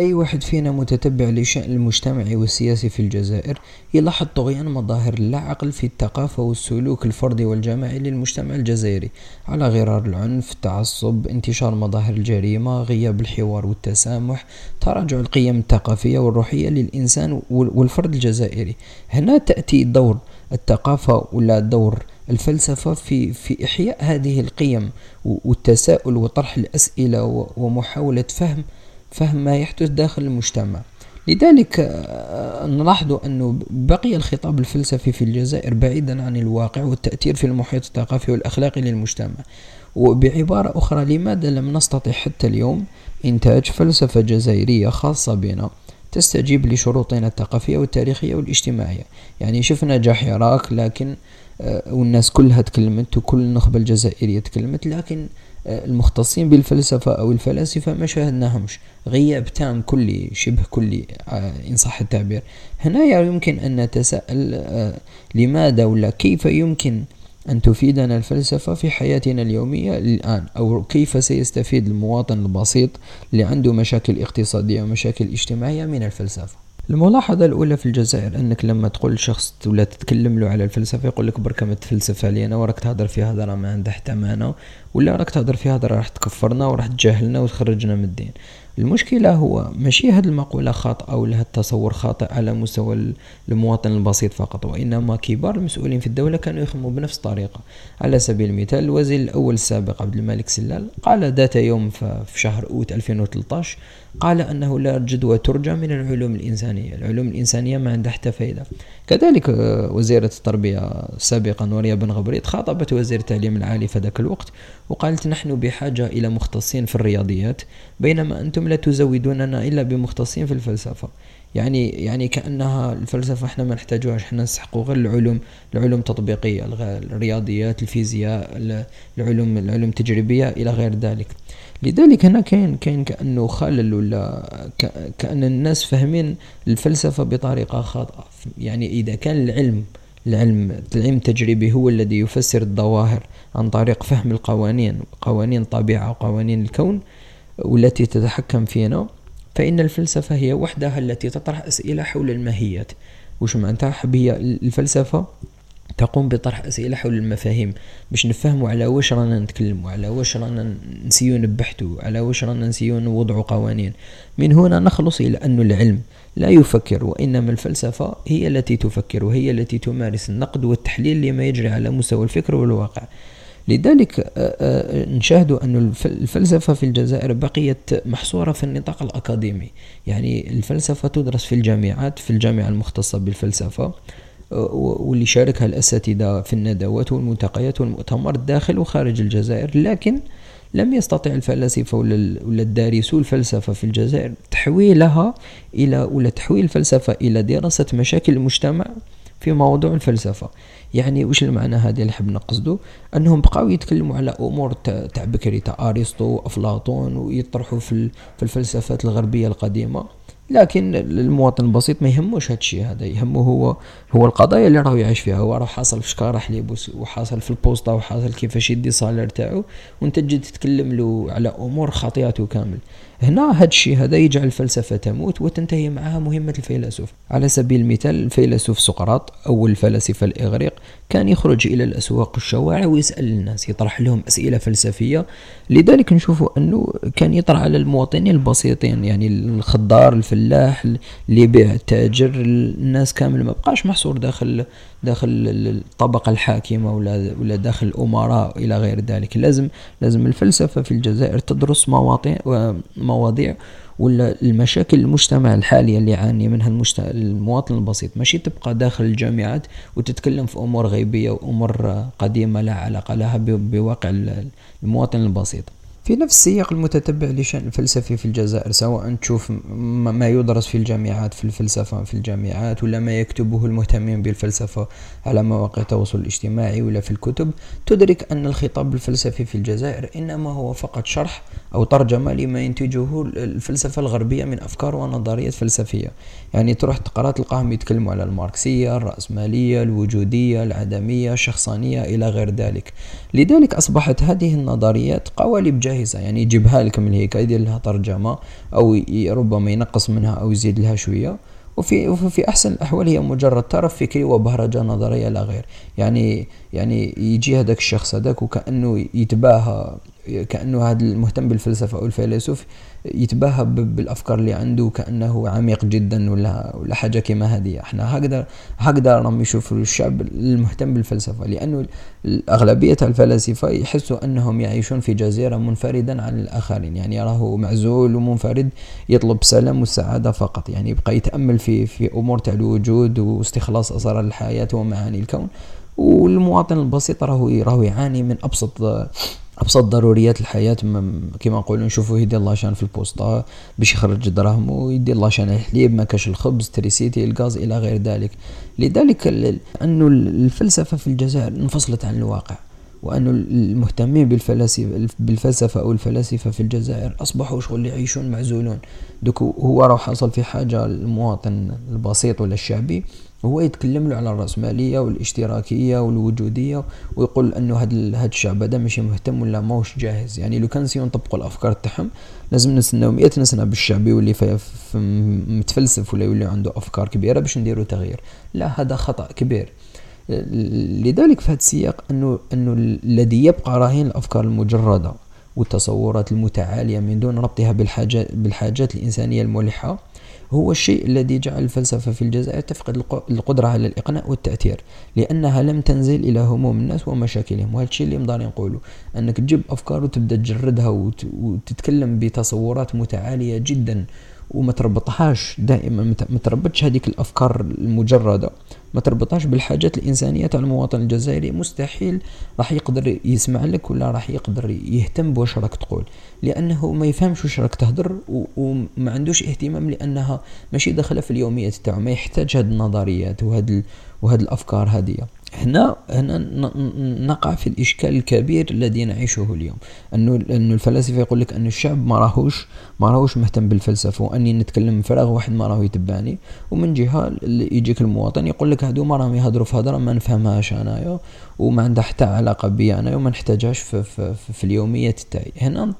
أي واحد فينا متتبع لشأن المجتمع والسياسي في الجزائر يلاحظ طغيان مظاهر اللاعقل في الثقافة والسلوك الفردي والجماعي للمجتمع الجزائري على غرار العنف، التعصب، انتشار مظاهر الجريمة، غياب الحوار والتسامح، تراجع القيم الثقافية والروحية للإنسان والفرد الجزائري. هنا تأتي دور الثقافة ولا دور الفلسفة في في إحياء هذه القيم والتساؤل وطرح الأسئلة ومحاولة فهم فهم ما يحدث داخل المجتمع. لذلك آه، نلاحظ أنه بقي الخطاب الفلسفي في الجزائر بعيدا عن الواقع والتأثير في المحيط الثقافي والأخلاقي للمجتمع. وبعبارة أخرى لماذا لم نستطع حتى اليوم إنتاج فلسفة جزائرية خاصة بنا تستجيب لشروطنا الثقافية والتاريخية والاجتماعية؟ يعني شفنا نجاح لكن آه، والناس كلها تكلمت وكل النخبة الجزائرية تكلمت لكن المختصين بالفلسفة أو الفلاسفة ما شاهدناهمش. غياب تام كلي شبه كلي آه، إن صح التعبير. هنا يمكن أن نتساءل لماذا ولا كيف يمكن أن تفيدنا الفلسفة في حياتنا اليومية الآن؟ أو كيف سيستفيد المواطن البسيط اللي عنده مشاكل اقتصادية ومشاكل اجتماعية من الفلسفة؟ الملاحظة الأولى في الجزائر أنك لما تقول شخص ولا تتكلم له على الفلسفة يقول لك بركة ما تفلسف علينا وراك تهضر في هضرة ما عندها حتى معنى ولا راك تهضر في هضرة راح تكفرنا وراح تجاهلنا وتخرجنا من الدين. المشكلة هو ماشي هذه المقولة خاطئة ولا هذا التصور خاطئ على مستوى المواطن البسيط فقط وإنما كبار المسؤولين في الدولة كانوا يخدموا بنفس الطريقة. على سبيل المثال الوزير الأول السابق عبد الملك سلال قال ذات يوم في شهر أوت 2013 قال أنه لا جدوى ترجى من العلوم الإنسانية العلوم الإنسانية ما عندها حتى فائدة كذلك آه، وزيرة التربية سابقا نوريا بن غبريط خاطبت وزير التعليم العالي في ذاك الوقت وقالت نحن بحاجة إلى مختصين في الرياضيات. بينما أنتم لا تزودوننا إلا بمختصين في الفلسفة. يعني يعني كأنها الفلسفة إحنا ما نحتاجوهاش. إحنا نسحقوا غير العلوم العلوم التطبيقية الرياضيات الفيزياء العلوم العلوم التجريبية إلى غير ذلك. لذلك هنا كاين كاين كأنه خلل ولا كأن الناس فاهمين الفلسفة بطريقة خاطئة. يعني إذا كان العلم العلم العلم التجريبي هو الذي يفسر الظواهر عن طريق فهم القوانين قوانين الطبيعة وقوانين الكون والتي تتحكم فينا فإن الفلسفة هي وحدها التي تطرح أسئلة حول الماهيات. وش معناتها هي الفلسفة تقوم بطرح أسئلة حول المفاهيم. باش نفهموا على واش رانا نتكلموا على واش رانا نسيو نبحثوا على واش رانا نسيو نوضعوا قوانين. من هنا نخلص إلى أن العلم لا يفكر وإنما الفلسفة هي التي تفكر وهي التي تمارس النقد والتحليل لما يجري على مستوى الفكر والواقع. لذلك آه، آه، نشاهد أن الفلسفة في الجزائر بقيت محصورة في النطاق الأكاديمي. يعني الفلسفة تدرس في الجامعات في الجامعة المختصة بالفلسفة واللي شاركها الأساتذة في الندوات والملتقيات والمؤتمر داخل وخارج الجزائر. لكن لم يستطع الفلاسفة ولا الدارسو الفلسفة في الجزائر تحويلها إلى ولا تحويل الفلسفة إلى دراسة مشاكل المجتمع في موضوع الفلسفة. يعني وش المعنى هذا اللي حب نقصده؟ أنهم بقاو يتكلموا على أمور تاع بكري تاع آرسطو وافلاطون ويطرحوا في الفلسفات الغربية القديمة. لكن المواطن البسيط ما يهموش هذا الشيء هذا. يهمه هو هو القضايا اللي راهو يعيش فيها. هو راه حاصل في شكاره حليب وحاصل في البوسطة وحاصل كيفاش يدي الصالير تاعو. وانت تجي تتكلم له على أمور خاطئته كامل. هنا هذا الشيء هذا يجعل الفلسفة تموت وتنتهي معها مهمة الفيلسوف. على سبيل المثال الفيلسوف سقراط أو الفلاسفة الإغريق كان يخرج إلى الأسواق والشوارع ويسأل الناس يطرح لهم أسئلة فلسفية. لذلك نشوف أنه كان يطرح على المواطنين البسيطين يعني الخضار الفلاح اللي يبيع التاجر الناس كامل ما بقاش محصور داخل داخل الطبقة الحاكمة ولا ولا داخل الأمراء إلى غير ذلك. لازم لازم الفلسفة في الجزائر تدرس مواضيع مواضيع ولا المشاكل المجتمع الحالية اللي يعاني منها المجت... المواطن البسيط. ماشي تبقى داخل الجامعات وتتكلم في أمور غيبية وأمور قديمة لا علاقة لها بواقع المواطن البسيط. في نفس السياق المتتبع لشأن الفلسفي في الجزائر سواء تشوف ما يدرس في الجامعات في الفلسفة في الجامعات ولا ما يكتبه المهتمين بالفلسفة على مواقع التواصل الاجتماعي ولا في الكتب تدرك أن الخطاب الفلسفي في الجزائر إنما هو فقط شرح أو ترجمة لما ينتجه الفلسفة الغربية من أفكار ونظريات فلسفية. يعني تروح تقرأ تلقاهم يتكلموا على الماركسية الرأسمالية الوجودية العدمية الشخصانية إلى غير ذلك. لذلك أصبحت هذه النظريات قوالب جاهزة. يعني يجيبها لك من هيك يدير لها ترجمة أو ربما ينقص منها أو يزيد لها شوية. وفي وفي أحسن الأحوال هي مجرد طرف فكري وبهرجة نظرية لا غير. يعني يعني يجي هذاك الشخص هذاك وكأنه يتباهى كأنه هذا المهتم بالفلسفة أو الفيلسوف يتباهى بالأفكار اللي عنده كانه عميق جدا ولا ولا حاجة كما هذه. إحنا هكذا هكذا راهم يشوفوا الشعب المهتم بالفلسفة لأنه اغلبيه الفلاسفة يحسوا أنهم يعيشون في جزيرة منفردا عن الآخرين. يعني راهو معزول ومنفرد يطلب السلام والسعادة فقط. يعني يبقى يتأمل في في أمور تاع الوجود واستخلاص اسرار الحياة ومعاني الكون. والمواطن البسيط راهو راهو يعاني من أبسط أبسط ضروريات الحياة. كما نقولوا نشوفوا يدير لاشان في البوسطة باش يخرج دراهم ويدير la chaîne الحليب ما كاش الخبز تريسيتي الغاز إلى غير ذلك. لذلك انه الفلسفة في الجزائر انفصلت عن الواقع وأن المهتمين بالفلاسفة بالفلسفة أو الفلاسفة في الجزائر أصبحوا شغل يعيشون معزولون. دوك هو راه حصل في حاجة المواطن البسيط ولا الشعبي هو يتكلم له على الرأسمالية والاشتراكية والوجودية ويقول أنه هاد هاد الشعب هذا ماشي مهتم ولا ماهوش جاهز. يعني لو كان سيون نطبقوا الأفكار تاعهم لازم نستناو 100 سنة بالشعب يولي متفلسف ولا يولي عنده أفكار كبيرة باش نديرو تغيير. لا هذا خطأ كبير. لذلك في هذا السياق انه أنه الذي يبقى رهين الأفكار المجردة والتصورات المتعالية من دون ربطها بالحاجات بالحاجات الإنسانية الملحة هو الشيء الذي جعل الفلسفة في الجزائر تفقد القدرة على الإقناع والتأثير لأنها لم تنزل إلى هموم الناس ومشاكلهم. وهذا الشيء اللي مدار نقوله أنك تجيب أفكار وتبدأ تجردها وتتكلم بتصورات متعالية جدا. وما تربطهاش دائما ما تربطش هذيك الأفكار المجردة. ما تربطهاش بالحاجات الإنسانية تاع المواطن الجزائري. مستحيل راح يقدر يسمع لك ولا راح يقدر يهتم بواش راك تقول. لأنه ما يفهمش واش راك تهدر وما عندوش اهتمام لأنها ماشي داخلة في اليوميات تاعو. ما يحتاج هاد النظريات وهاد وهاد الأفكار هذه هنا هنا نقع في الإشكال الكبير الذي نعيشه اليوم. انه انه الفلاسفة يقول لك أن الشعب ما راهوش ما راهوش مهتم بالفلسفة وأني نتكلم من فراغ واحد ما راهو يتبعني. ومن جهة يجيك المواطن يقول لك هادو ما راهم يهضروا في هضره ما نفهمهاش أنايا وما عندها حتى علاقة بي أنا وما نحتاجهاش في, في, في, في اليوميات تاعي هنا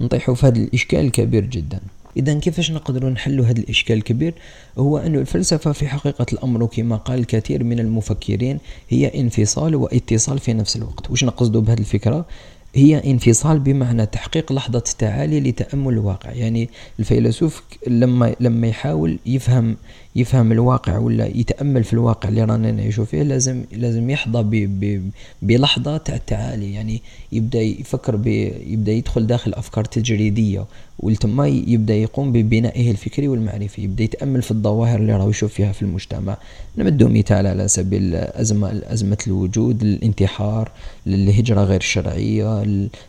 نطيحوا في هذا الإشكال الكبير جدا. إذا كيفاش نقدروا نحلوا هذا الإشكال الكبير هو أن الفلسفة في حقيقة الأمر كما قال الكثير من المفكرين هي انفصال واتصال في نفس الوقت. وش نقصدوا بهذه الفكرة؟ هي انفصال بمعنى تحقيق لحظة التعالي لتأمل الواقع. يعني الفيلسوف لما لما يحاول يفهم يفهم الواقع ولا يتأمل في الواقع اللي رانا نعيشو فيه لازم لازم يحظى بلحظة تاع التعالي. يعني يبدأ يفكر يبدأ يدخل داخل أفكار تجريدية ولتما يبدأ يقوم ببنائه الفكري والمعرفي يبدأ يتأمل في الظواهر اللي راه يشوف فيها في المجتمع. نمدو مثال على سبيل ازمه أزمة الوجود الانتحار الهجرة غير الشرعيه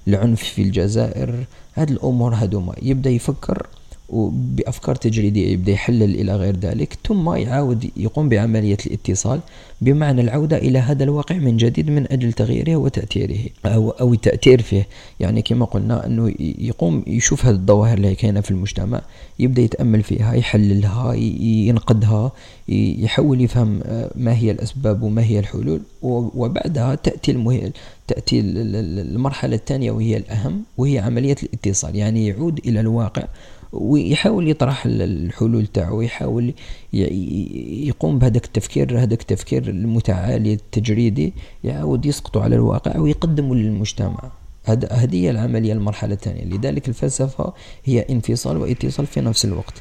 العنف في الجزائر. هاد الأمور هذوما يبدأ يفكر وبأفكار تجريدية يبدأ يحلل إلى غير ذلك ثم يعاود يقوم بعملية الاتصال بمعنى العودة إلى هذا الواقع من جديد من أجل تغييره وتأثيره أو, أو التأثير فيه. يعني كما قلنا أنه يقوم يشوف هذه الظواهر اللي كاينة في المجتمع يبدأ يتأمل فيها يحللها ينقدها يحاول يفهم آه، ما هي الأسباب وما هي الحلول وبعدها تأتي المه... تأتي المرحلة الثانية وهي الأهم وهي عملية الاتصال. يعني يعود إلى الواقع ويحاول يطرح الحلول تاعو ويحاول يقوم بهذاك التفكير هذاك التفكير المتعالي التجريدي يعاود يسقط على الواقع ويقدمه للمجتمع. هذه هي العملية المرحلة الثانية. لذلك الفلسفة هي انفصال واتصال في نفس الوقت.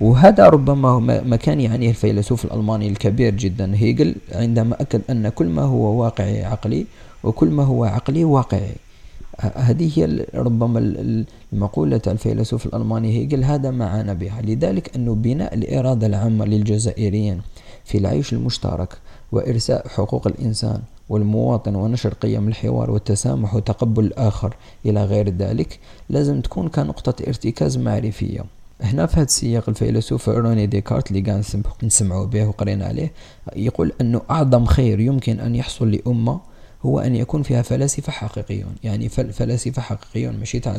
وهذا ربما ما كان يعنيه الفيلسوف الألماني الكبير جدا هيجل عندما أكد أن كل ما هو واقعي عقلي وكل ما هو عقلي واقعي. هذه هي ربما المقولة الفيلسوف الألماني هيجل هذا ما عانى بها. لذلك أن بناء الإرادة العامة للجزائريين في العيش المشترك وإرساء حقوق الإنسان والمواطن ونشر قيم الحوار والتسامح وتقبل الآخر إلى غير ذلك لازم تكون كنقطة ارتكاز معرفية. هنا في هذا السياق الفيلسوف روني ديكارت اللي قاعد نسمعوا به وقرينا عليه يقول أنه أعظم خير يمكن أن يحصل لأمة هو أن يكون فيها فلاسفة حقيقيون. يعني فلاسفة حقيقيون ماشي تاع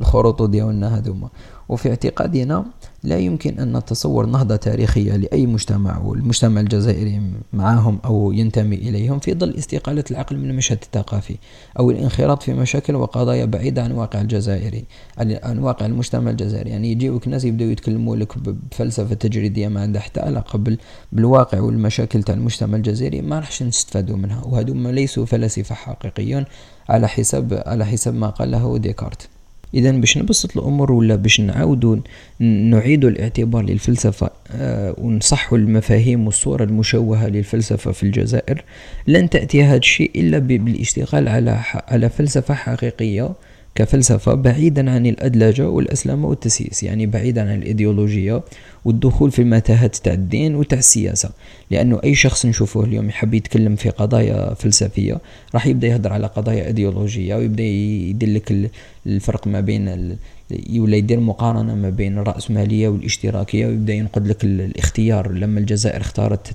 الخروط ديالنا هذوما. وفي اعتقادنا لا يمكن أن نتصور نهضة تاريخية لأي مجتمع والمجتمع الجزائري معهم أو ينتمي إليهم في ظل استقالة العقل من المشهد الثقافي أو الانخراط في مشاكل وقضايا بعيدة عن واقع الجزائري عن واقع المجتمع الجزائري. يعني يجيوك ناس يبدأوا يتكلموا لك بفلسفة تجريدية ما عندها حتى علاقة بالواقع والمشاكل تاع المجتمع الجزائري ما راحش نستفادوا منها. وهذو ليسوا فلاسفة حقيقيون على حساب على حساب ما قاله ديكارت. اذا باش نبسط الأمور ولا باش نعاودوا نعيدوا الاعتبار للفلسفة آه ونصحوا المفاهيم والصورة المشوهة للفلسفة في الجزائر لن تأتي هذا الشيء إلا بالاشتغال على على فلسفة حقيقية. كفلسفة بعيدا عن الأدلجة والأسلامة والتسييس يعني بعيدا عن الإيديولوجية والدخول في المتاهات تاع الدين وتاع السياسة. لأنه أي شخص نشوفه اليوم يحب يتكلم في قضايا فلسفية راح يبدأ يهضر على قضايا إيديولوجية ويبدأ يدلك الفرق ما بين ولا يدير مقارنة ما بين الرأسمالية والاشتراكية ويبدأ ينقد لك الاختيار. لما الجزائر اختارت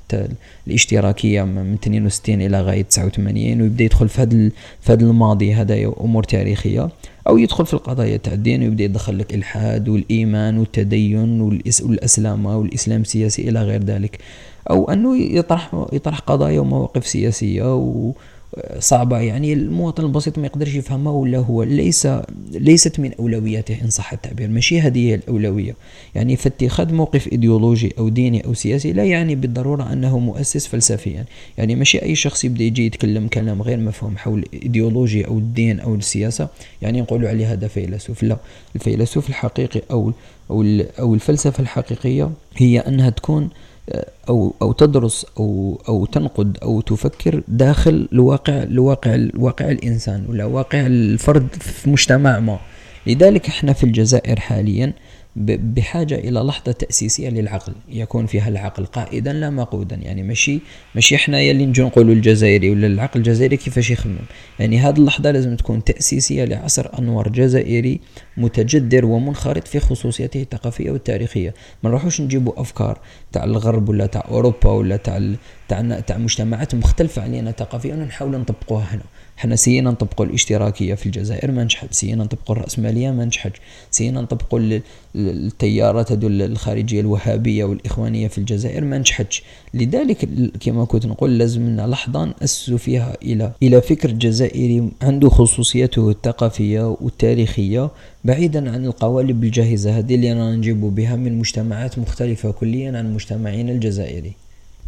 الاشتراكية من 62 إلى غاية 89 ويبدأ يدخل في هذا في هذا الماضي هذا أمور تاريخية. أو يدخل في القضايا تاع الدين ويبدأ يدخل لك الإلحاد والإيمان والتدين والأسلامة والإسلام السياسي إلى غير ذلك. أو أنه يطرح يطرح قضايا ومواقف سياسية و صعبة. يعني المواطن البسيط ما يقدرش يفهمها ولا هو ليس ليست من أولوياته إن صح التعبير. ماشي هذه هي الأولوية. يعني فاتخاذ موقف إيديولوجي أو ديني أو سياسي لا يعني بالضرورة أنه مؤسس فلسفيا. يعني ماشي أي شخص يبدأ يجي يتكلم كلام غير مفهوم حول الإيديولوجيا أو الدين أو السياسة يعني نقولوا عليه هذا فيلسوف. لا الفيلسوف الحقيقي أو أو الفلسفة الحقيقية هي أنها تكون أو أو تدرس أو أو تنقد أو تفكر داخل الواقع الواقع الواقع الإنسان ولا واقع الفرد في مجتمع ما. لذلك إحنا في الجزائر حاليا بحاجة إلى لحظة تأسيسية للعقل يكون فيها العقل قائدا لا مقودا. يعني ماشي ماشي إحنا يلي نجي نقولوا الجزائري ولا العقل الجزائري كيفاش يخمم؟ يعني هذه اللحظة لازم تكون تأسيسية لعصر أنور جزائري متجدر ومنخرط في خصوصيته الثقافية والتاريخية. ما نروحوش نجيبوا أفكار تاع الغرب ولا تاع أوروبا ولا تاع تاع تاع مجتمعات مختلفة علينا ثقافيا ونحاول نطبقوها هنا. حنا سينا نطبقوا الاشتراكية في الجزائر ما نجحت سينا نطبقوا الرأسمالية ما نجحت سينا نطبقوا التيارات هذول الخارجية الوهابية والإخوانية في الجزائر ما نجحتش لذلك كما كنت نقول لازمنا لحظة نأسسوا فيها إلى إلى فكر جزائري عنده خصوصيته الثقافية والتاريخية بعيدا عن القوالب الجاهزة هذه اللي رانا نجيبوا بها من مجتمعات مختلفة كليا عن مجتمعنا الجزائري.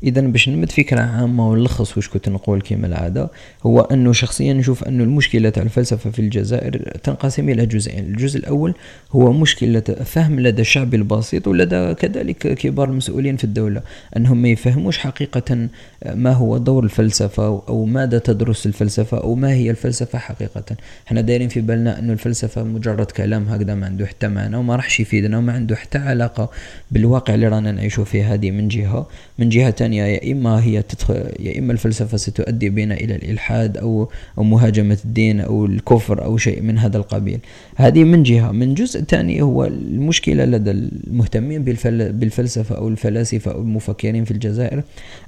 إذا باش نمد فكرة عامة ونلخص واش كنت نقول كما العادة هو أنه شخصيا نشوف انه المشكلة تاع الفلسفة في الجزائر تنقسم إلى جزئين. الجزء الأول هو مشكلة فهم لدى الشعب البسيط ولدى كذلك كبار المسؤولين في الدولة أنهم ما يفهموش حقيقة ما هو دور الفلسفة أو ماذا تدرس الفلسفة أو ما هي الفلسفة حقيقة. إحنا دايرين في بالنا انه الفلسفة مجرد كلام هكذا ما عنده حتى معنى وما راحش يفيدنا وما عنده حتى علاقة بالواقع اللي رانا نعيشوا فيه هذه من جهة. من جهة ثانية يا إما هي تدخل يا إما الفلسفة ستؤدي بنا إلى الإلحاد أو أو مهاجمة الدين أو الكفر أو شيء من هذا القبيل. هذه من جهة. من جزء ثاني هو المشكلة لدى المهتمين بالفلسفة أو الفلاسفة أو المفكرين في الجزائر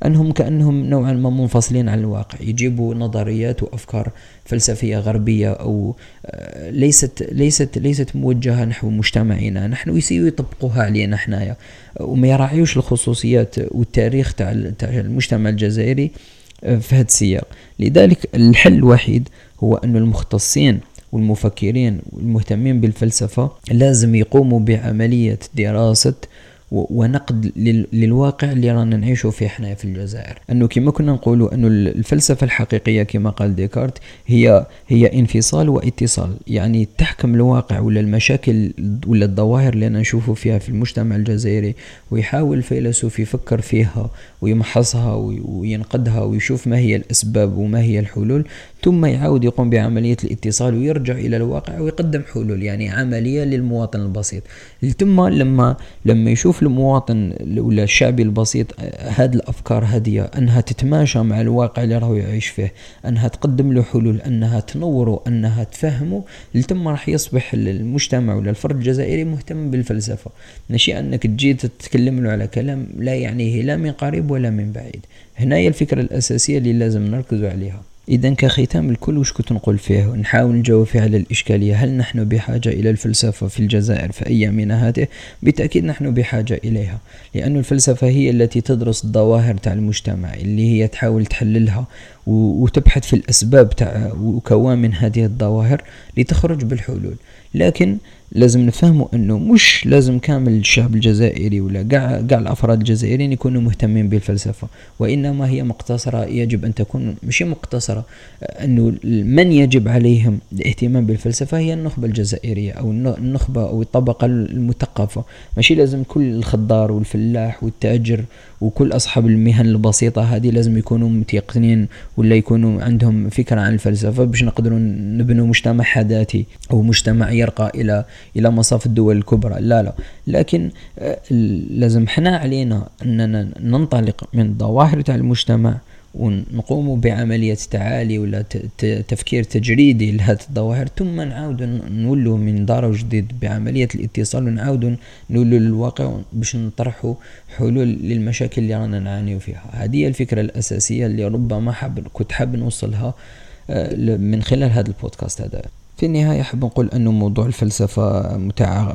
أنهم كأنهم نوعا ما منفصلين عن الواقع. يجيبوا نظريات وأفكار فلسفية غربية أو آه، ليست ليست ليست موجهة نحو مجتمعنا. نحن يسيو يطبقوها علينا حنايا وما يراعيوش الخصوصيات والتاريخ تاع المجتمع الجزائري آه، في هذا السياق. لذلك الحل الوحيد هو أن المختصين والمفكرين والمهتمين بالفلسفة لازم يقوموا بعملية دراسة ونقد للواقع اللي رانا نعيشه فيه إحنا في الجزائر. أنه كما كنا نقولوا أنه الفلسفة الحقيقية كما قال ديكارت هي هي انفصال واتصال. يعني تحكم الواقع ولا المشاكل ولا الظواهر اللي نشوفه فيها في المجتمع الجزائري ويحاول الفيلسوف يفكر فيها ويمحصها وينقدها ويشوف ما هي الأسباب وما هي الحلول ثم يعاود يقوم بعملية الاتصال ويرجع إلى الواقع ويقدم حلول يعني عملية للمواطن البسيط. ثم لما لما يشوف المواطن ولا الشعبي البسيط هذه الأفكار هذه أنها تتماشى مع الواقع اللي راهو يعيش فيه أنها تقدم له حلول أنها تنوره أنها تفهمه ثم راح يصبح المجتمع ولا الفرد الجزائري مهتم بالفلسفة. ماشي أنك تجي تتكلم له على كلام لا يعنيه لا من قريب ولا من بعيد. هنا هي الفكرة الأساسية اللي لازم نركز عليها. إذا كختام الكل وش كنت نقول فيه؟ نحاول نجاوب فيه على الإشكالية. هل نحن بحاجة إلى الفلسفة في الجزائر في أيامنا هذه؟ بالتأكيد نحن بحاجة إليها لأن الفلسفة هي التي تدرس الظواهر تاع المجتمع اللي هي تحاول تحللها وتبحث في الأسباب تاع وكوامن هذه الظواهر لتخرج بالحلول. لكن لازم نفهموا إنه مش لازم كامل الشعب الجزائري ولا قاع قاع الأفراد الجزائريين يكونوا مهتمين بالفلسفة وإنما هي مقتصرة يجب أن تكون مش مقتصرة إنه من يجب عليهم الاهتمام بالفلسفة هي النخبة الجزائرية أو النخبة أو الطبقة المثقفة. ماشي لازم كل الخضار والفلاح والتاجر وكل أصحاب المهن البسيطة هذه لازم يكونوا متيقنين ولا يكونوا عندهم فكرة عن الفلسفة باش نقدروا نبنوا مجتمع حداثي أو مجتمع يرقى إلى إلى مصاف الدول الكبرى. لا لا. لكن آه، لازم حنا علينا أننا ننطلق من ظواهر تاع المجتمع ونقوم بعملية تعالي ولا تفكير تجريدي لهذه الظواهر ثم نعاود نولوا من دار جديد بعملية الاتصال ونعاود نولوا للواقع باش نطرحوا حلول للمشاكل اللي رانا نعانيو فيها. هذه هي الفكرة الأساسية اللي ربما حاب كنت حاب نوصلها آه، من خلال هذا البودكاست هذا. في النهاية أحب نقول أنه موضوع الفلسفة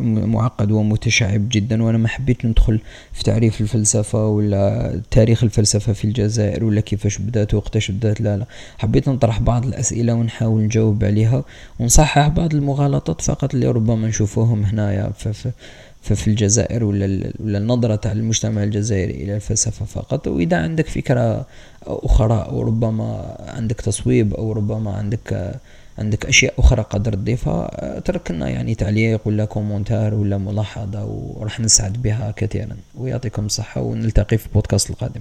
معقد ومتشعب جدا وأنا ما حبيت ندخل في تعريف الفلسفة ولا تاريخ الفلسفة في الجزائر ولا كيفاش بدأت وقتاش بدأت لا لا. حبيت نطرح بعض الأسئلة ونحاول نجاوب عليها ونصحح بعض المغالطات فقط اللي ربما نشوفوهم هنايا في, في الجزائر ولا ولا النظرة تاع المجتمع الجزائري إلى الفلسفة فقط. وإذا عندك فكرة أخرى أو ربما عندك تصويب أو ربما عندك عندك أشياء أخرى قدر تضيفها اترك لنا يعني تعليق ولا كومنتار ولا ملاحظة وراح نسعد بها كثيرا. ويعطيكم الصحة ونلتقي في البودكاست القادم.